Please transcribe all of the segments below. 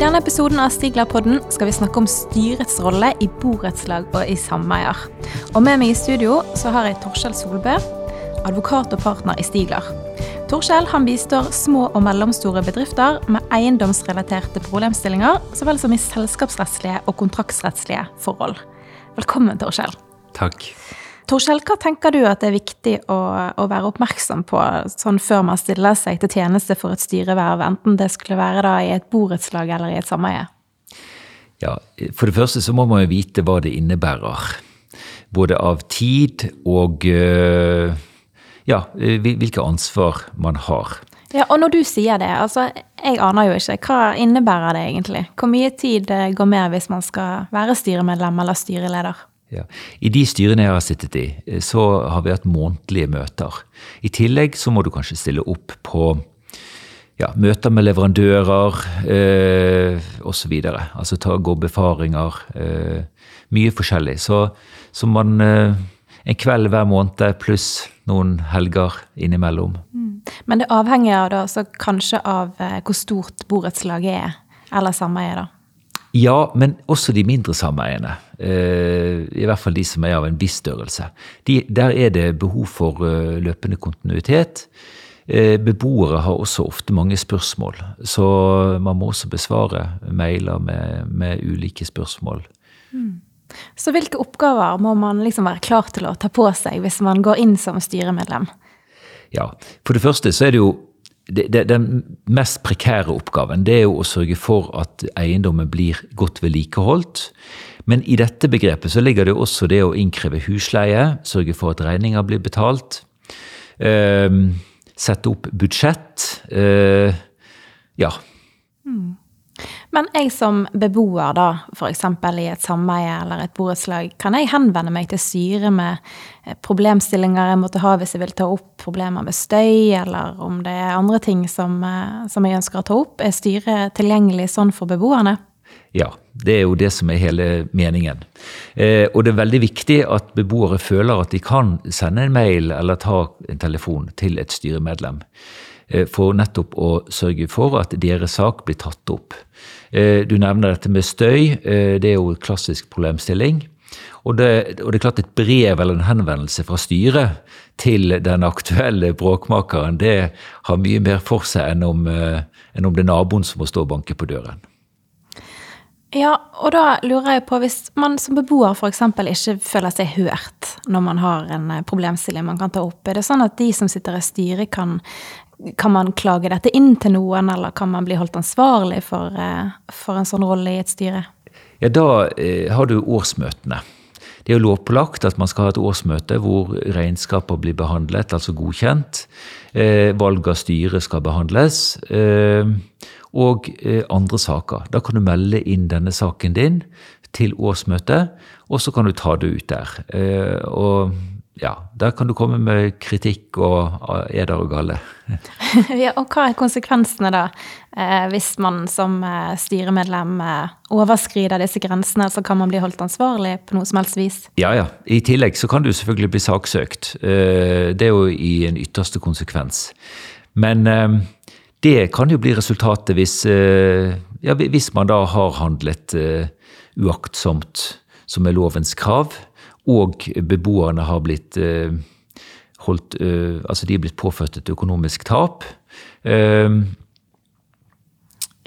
denne episoden av Stiglerpodden skal vi snakke om styrets rolle i borettslag og i sameier. Og med meg i studio så har jeg Torskjell Solbø, advokat og partner i Stigler. Torskjell han bistår små og mellomstore bedrifter med eiendomsrelaterte problemstillinger, så vel som i selskapsrettslige og kontraktsrettslige forhold. Velkommen, Torskjell. Takk. Torskjell, hva tenker du at det er viktig å, å, være oppmerksom på sånn før man stiller seg til tjeneste for et styreverv, enten det skulle være da i et borettslag eller i et sameie? Ja, For det første så må man jo vite hva det innebærer. Både av tid og øh, ja, hvilke ansvar man har. Ja, Og når du sier det, altså jeg aner jo ikke. Hva innebærer det egentlig? Hvor mye tid eh, går med hvis man skal være styremedlem eller styreleder? Ja. I de styrene jeg har sittet i, eh, så har vi hatt månedlige møter. I tillegg så må du kanskje stille opp på ja, møter med leverandører eh, osv. Altså ta, gå befaringer. Eh, mye forskjellig. Så, så man eh, En kveld hver måned pluss noen helger innimellom. Mm. Men det avhenger da, kanskje av eh, hvor stort borettslaget er, eller sameiet, da? Ja, men også de mindre sameiene. Eh, I hvert fall de som er av en viss størrelse. De, der er det behov for eh, løpende kontinuitet. Eh, beboere har også ofte mange spørsmål, så man må også besvare mailer med, med ulike spørsmål. Mm. Så hvilke oppgaver må man liksom være klar til å ta på seg hvis man går inn som styremedlem? Ja, For det første så er det jo det, det, den mest prekære oppgaven det er jo å sørge for at eiendommen blir godt vedlikeholdt. Men i dette begrepet så ligger det også det å innkreve husleie, sørge for at regninger blir betalt. Eh, sette opp budsjett. Eh, ja. Mm. Men jeg som beboer, da, f.eks. i et sameie eller et borettslag, kan jeg henvende meg til styret med eh, problemstillinger jeg måtte ha hvis jeg vil ta opp problemer med støy, eller om det er andre ting som, eh, som jeg ønsker å ta opp? Er styret tilgjengelig sånn for beboerne? Ja, det er jo det som er hele meningen. Eh, og det er veldig viktig at beboere føler at de kan sende en mail eller ta en telefon til et styremedlem. Eh, for nettopp å sørge for at deres sak blir tatt opp. Eh, du nevner dette med støy. Eh, det er jo en klassisk problemstilling. Og det, og det, er klart Et brev eller en henvendelse fra styret til den aktuelle bråkmakeren det har mye mer for seg enn om, enn om det er naboen som må stå og banke på døren. Ja, og da lurer jeg på, hvis man som beboer f.eks. ikke føler seg hørt når man har en problemstilling man kan ta opp, er det sånn at de som sitter i styret kan kan man klage dette inn til noen, eller kan man bli holdt ansvarlig for, eh, for en sånn rolle i et styre? Ja, Da eh, har du årsmøtene. Det er jo lovpålagt at man skal ha et årsmøte hvor regnskaper blir behandlet, altså godkjent. Eh, valg av styre skal behandles. Eh, og eh, andre saker. Da kan du melde inn denne saken din til årsmøtet, og så kan du ta det ut der. Eh, og ja, der kan du komme med kritikk og eder og galle. ja, og hva er konsekvensene da, eh, hvis man som eh, styremedlem eh, overskrider disse grensene? Så kan man bli holdt ansvarlig på noe som helst vis? Ja, ja. I tillegg så kan du selvfølgelig bli saksøkt. Det er jo i en ytterste konsekvens. Men det kan jo bli resultatet hvis, ja, hvis man da har handlet uaktsomt, som er lovens krav og beboerne har blitt eh, holdt eh, Altså de er blitt påført et økonomisk tap. Eh,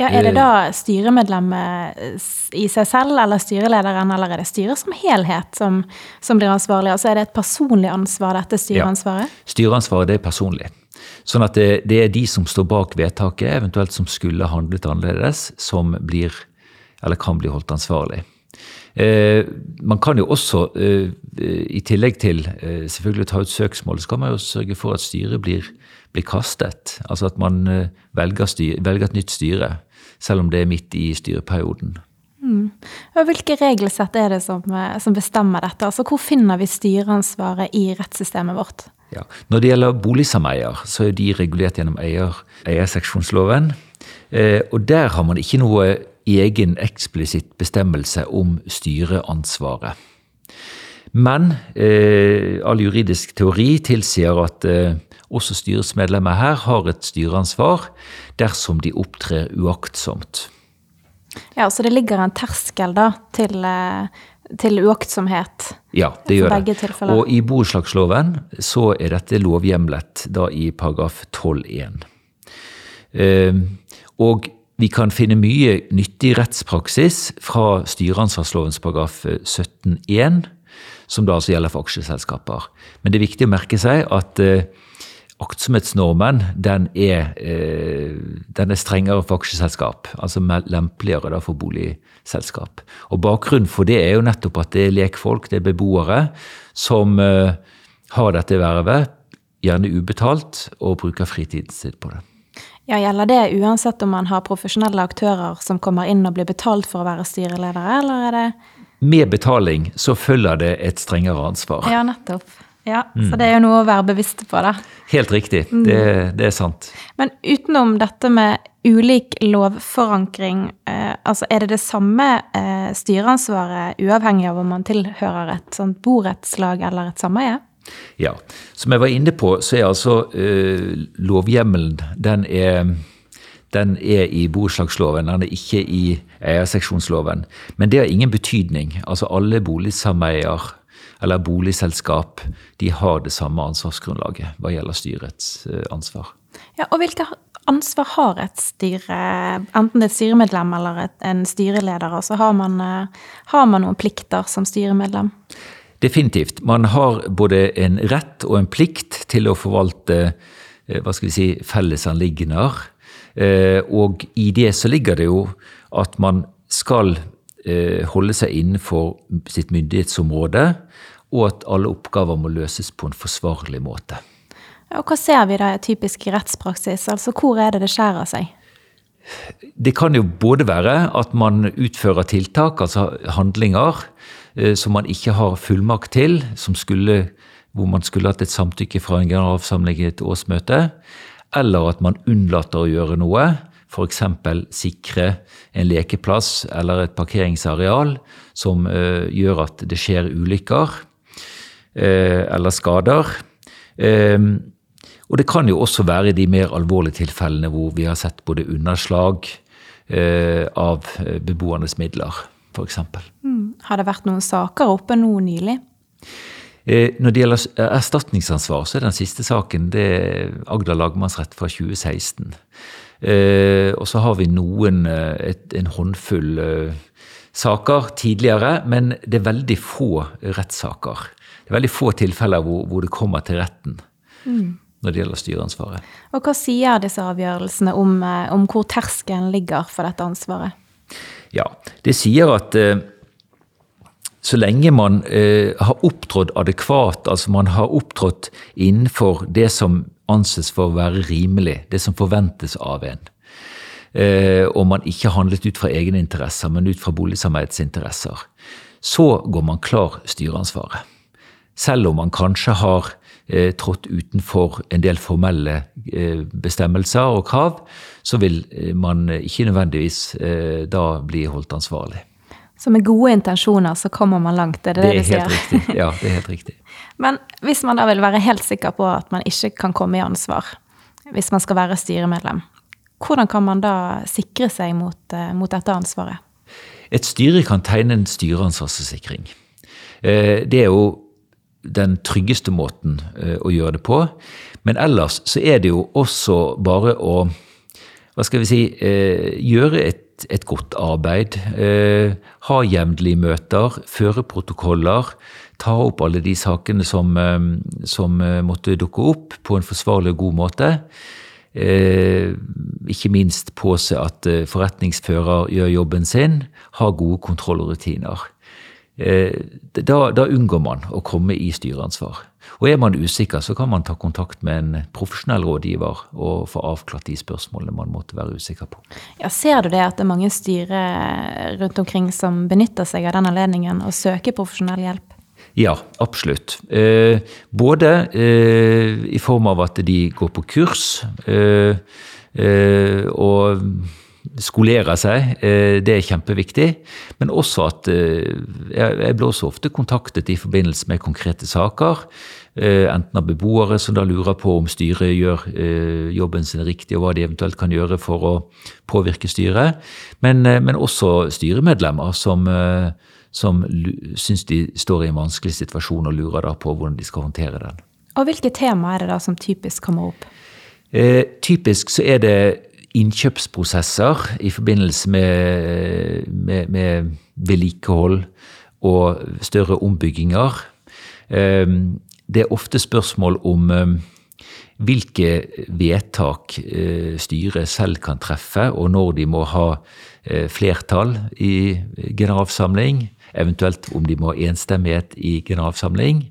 ja, Er det da styremedlemmet i seg selv eller styrelederen, eller er det styret som helhet som, som blir ansvarlig? Altså Er det et personlig ansvar, dette styreansvaret? Ja, styreansvaret det er personlig. Sånn at det, det, er de som står bak vedtaket, eventuelt som skulle handlet annerledes, som blir, eller kan bli holdt ansvarlig. Eh, man kan jo også, eh, i tillegg til eh, selvfølgelig å ta ut søksmål, så kan man jo sørge for at styret blir, blir kastet. Altså at man velger, styre, velger, et nytt styre, selv om det er midt i styreperioden. Mm. Hvilke regelsett er det som, som, bestemmer dette? Altså Hvor finner vi styreansvaret i rettssystemet vårt? Ja. Når det gjelder boligsameier, så er de regulert gjennom eier, eierseksjonsloven. Eh, og der har man ikke noe egen eksplisitt bestemmelse om styreansvaret. Men eh, all juridisk teori tilsier at eh, også styresmedlemmer her har et styreansvar dersom de opptrer uaktsomt. Ja, Så det ligger en terskel da til, eh, til uaktsomhet? Ja, det gjør begge det. tilfeller. Og i borettslagsloven så er dette lovhjemlet da i paragraf 12-1. Eh, og vi kan finne mye nyttig rettspraksis fra styreansvarslovens paragraf 17-1, som da altså gjelder for aksjeselskaper. Men det er viktig å merke seg at eh, aktsomhetsnormen den er, eh, den er, strengere for aksjeselskap, altså lempeligere for boligselskap. Og Bakgrunnen for det er jo nettopp at det er lekfolk, det er beboere, som eh, har dette vervet, gjerne ubetalt, og bruker fritiden sin på det. Ja, Gjelder det uansett om man har profesjonelle aktører som kommer inn og blir betalt for å være styreledere, eller er det Med betaling så følger det et strengere ansvar. Ja, nettopp. Ja, mm. Så det er jo noe å være bevisst på, da. Helt riktig. Mm. Det, det, er sant. Men utenom dette med ulik lovforankring, eh, altså er det det samme eh, styreansvaret uavhengig av om man tilhører et sånt borettslag eller et sameie? Ja. Som jeg var inne på, så er altså eh, lovhjemmelen den er den er i borettslagsloven, den er ikke i eierseksjonsloven. Men det har ingen betydning. Altså alle boligsameier eller boligselskap, de har det samme ansvarsgrunnlaget hva gjelder styrets eh, ansvar. Ja, og hvilke ansvar har et styre, enten det er et styremedlem eller et, en styreleder? Altså har man, eh, har man noen plikter som styremedlem? Definitivt. Man har både en rett og en plikt til å forvalte eh, hva skal vi si, fellesanliggender. Og i det så ligger det jo at man skal holde seg innenfor sitt myndighetsområde og at alle oppgaver må løses på en forsvarlig måte. Og Hva ser vi da i typisk rettspraksis? Altså Hvor er det det skjærer seg? Det kan jo både være at man utfører tiltak, altså handlinger, eh, som man ikke har fullmakt til, skulle, hvor man skulle hatt et samtykke fra en generalforsamling i et årsmøte, eller at man unnlater å gjøre noe, f.eks. sikre en lekeplass eller et parkeringsareal som uh, gjør at det skjer ulykker. Eh, eller skader. Ehm, og det kan jo også være de mer alvorlige tilfellene hvor vi har sett både underslag eh, av eh, beboernes midler, f.eks. Mm. Har det vært noen saker oppe nå nylig? Når det gjelder erstatningsansvar, så er den siste saken det er Agder lagmannsrett fra 2016. Og så har vi noen, et, en håndfull saker tidligere, men det er veldig få rettssaker det er veldig få tilfeller hvor, hvor det kommer til retten mm. når det gjelder styreansvaret. Og Hva sier disse avgjørelsene om, eh, om hvor terskelen ligger for dette ansvaret? Ja, Det sier at eh, så lenge man eh, har opptrådt adekvat, altså man har opptrådt innenfor det som anses for å være rimelig, det som forventes av en, eh, og man ikke har handlet ut fra egne interesser, men ut fra boligsameiets interesser, så går man klar styreansvaret. Selv om man kanskje har eh, trådt utenfor en del formelle eh, bestemmelser og krav, så vil eh, man ikke nødvendigvis eh, da bli holdt ansvarlig. Så med gode intensjoner så kommer man langt, er det det, det du sier? Riktig. Ja, det er helt riktig. Men hvis man da vil være helt sikker på at man ikke kan komme i ansvar, hvis man skal være styremedlem, hvordan kan man da sikre seg mot, mot dette ansvaret? Et styre kan tegne en styreansvarsforsikring. Det er jo den tryggeste måten eh, å gjøre det på. Men ellers så er det jo også bare å hva skal vi si eh, gjøre et, et godt arbeid. Eh, ha jevnlige møter, føre protokoller. Ta opp alle de sakene som, som måtte dukke opp, på en forsvarlig og god måte. ikke minst påse at forretningsfører gjør jobben sin. Ha gode kontrollrutiner. Eh, da, da, unngår man å komme i styreansvar. Og er man usikker, så kan man ta kontakt med en profesjonell rådgiver og få avklart de spørsmålene man måtte være usikker på. Ja, Ser du det at det er mange styrer rundt omkring som benytter seg av den anledningen og søker profesjonell hjelp? Ja, absolutt. Eh, både eh, i form av at de går på kurs, eh, eh og skolere seg. Eh, det er kjempeviktig. Men også at eh, jeg blir også ofte kontaktet i forbindelse med konkrete saker. enten av beboere som da lurer på om styret gjør jobben sin riktig, og hva de eventuelt kan gjøre for å påvirke styret, men, men også styremedlemmer som, som syns de står i en vanskelig situasjon og lurer da på hvordan de skal håndtere den. Og Hvilke temaer er det da som typisk kommer opp? Eh, typisk så er det innkjøpsprosesser i forbindelse med, med, med vedlikehold og større ombygginger. Ehm, det er ofte spørsmål om ehm, hvilke vedtak eh, styret selv kan treffe, og når de må ha eh, flertall i generalforsamling, eventuelt om de må ha enstemmighet i generalforsamling.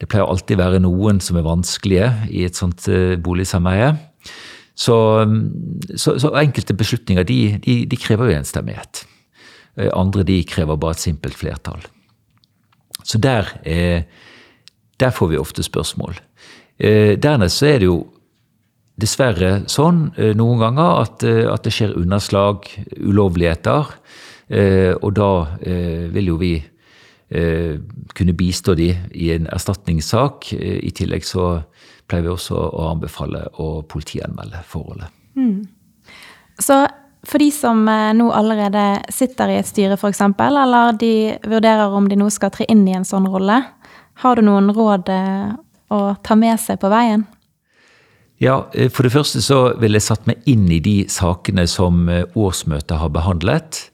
Det pleier alltid være noen som er vanskelige i et sånt eh, boligsameie. Så, mm, så, så, enkelte beslutninger de, de, de krever jo enstemmighet. Eh, andre de krever bare et simpelt flertall. Så der, eh, der får vi ofte spørsmål. Eh, dernest så er det jo dessverre sånn noen ganger at, at det skjer underslag, ulovligheter. Og da vil jo vi kunne bistå de i en erstatningssak. I tillegg så pleier vi også å anbefale å politianmelde forholdet. Mm. Så for de som eh, nå allerede sitter i et styre f.eks., eller de vurderer om de nå skal tre inn i en sånn rolle, har du noen råd eh, å ta med seg på veien? Ja, eh, For det første så vil jeg satt meg inn i de sakene som årsmøtet har behandlet.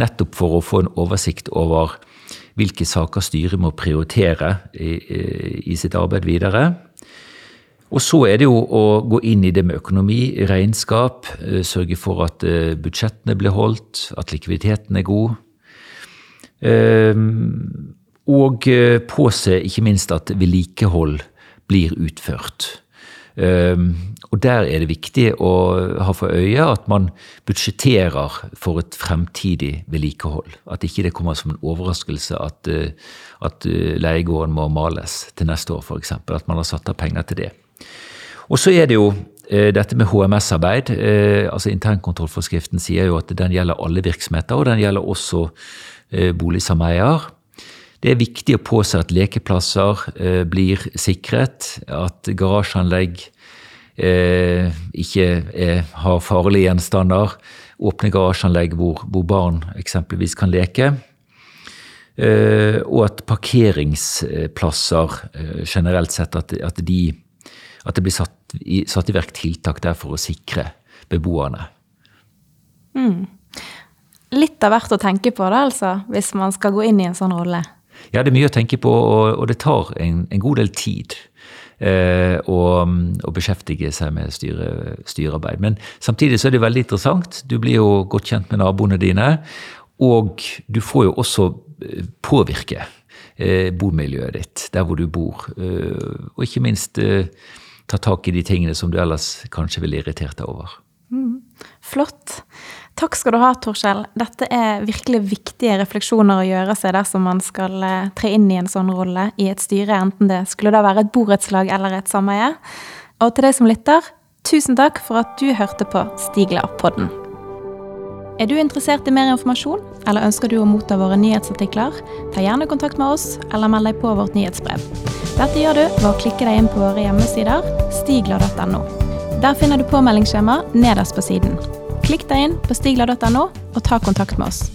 Nettopp for å få en oversikt over hvilke saker styret må prioritere i, i sitt arbeid videre. Og så er det jo å gå inn i det med økonomi, regnskap, eh, sørge for at eh, budsjettene blir holdt, at likviditeten er god. Ehm, og eh, påse ikke minst at vedlikehold blir utført. Ehm, og der er det viktig å ha for øye at man budsjetterer for et fremtidig vedlikehold. At ikke det kommer som en overraskelse at, at leiegården må males til neste år, f.eks. At man har satt av penger til det. Og så er det jo eh, dette med HMS-arbeid. Eh, altså Internkontrollforskriften sier jo at den gjelder alle virksomheter, og den gjelder også eh, boligsameier. Det er viktig å påse at lekeplasser blir sikret, at garasjeanlegg ikke har farlige gjenstander. Åpne garasjeanlegg hvor, hvor, barn eksempelvis kan leke. og at parkeringsplasser generelt sett, at, at de at det blir satt i, satt i verk tiltak der for å sikre beboerne. Mm. Litt av hvert å tenke på, da, altså, hvis man skal gå inn i en sånn rolle? Ja, det er mye å tenke på, og, og det tar en, en, god del tid. Eh, å, å, beskjeftige seg med styre, styrearbeid. Men samtidig så er det veldig interessant. Du blir jo godt kjent med naboene dine. Og du får jo også eh, påvirke eh, bomiljøet ditt, der hvor du bor. Eh, og ikke minst eh, ta tak i de tingene som du ellers kanskje ville irritert deg over. Mm. Flott. Takk skal du ha, Torskjell. Dette er virkelig viktige refleksjoner å gjøre seg dersom man skal eh, tre inn i en sånn rolle i et styre, enten det skulle da være et borettslag eller et sameie. Og til deg som lytter, tusen takk for at du hørte på Stigla-podden. Er du interessert i mer informasjon, eller ønsker du å motta våre nyhetsartikler? Ta gjerne kontakt med oss, eller meld deg på vårt nyhetsbrev. Dette gjør du ved å klikke deg inn på våre hjemmesider stigla.no. Der finner du påmeldingsskjema nederst på siden. Klikk deg inn på stigla.no, og ta kontakt med oss.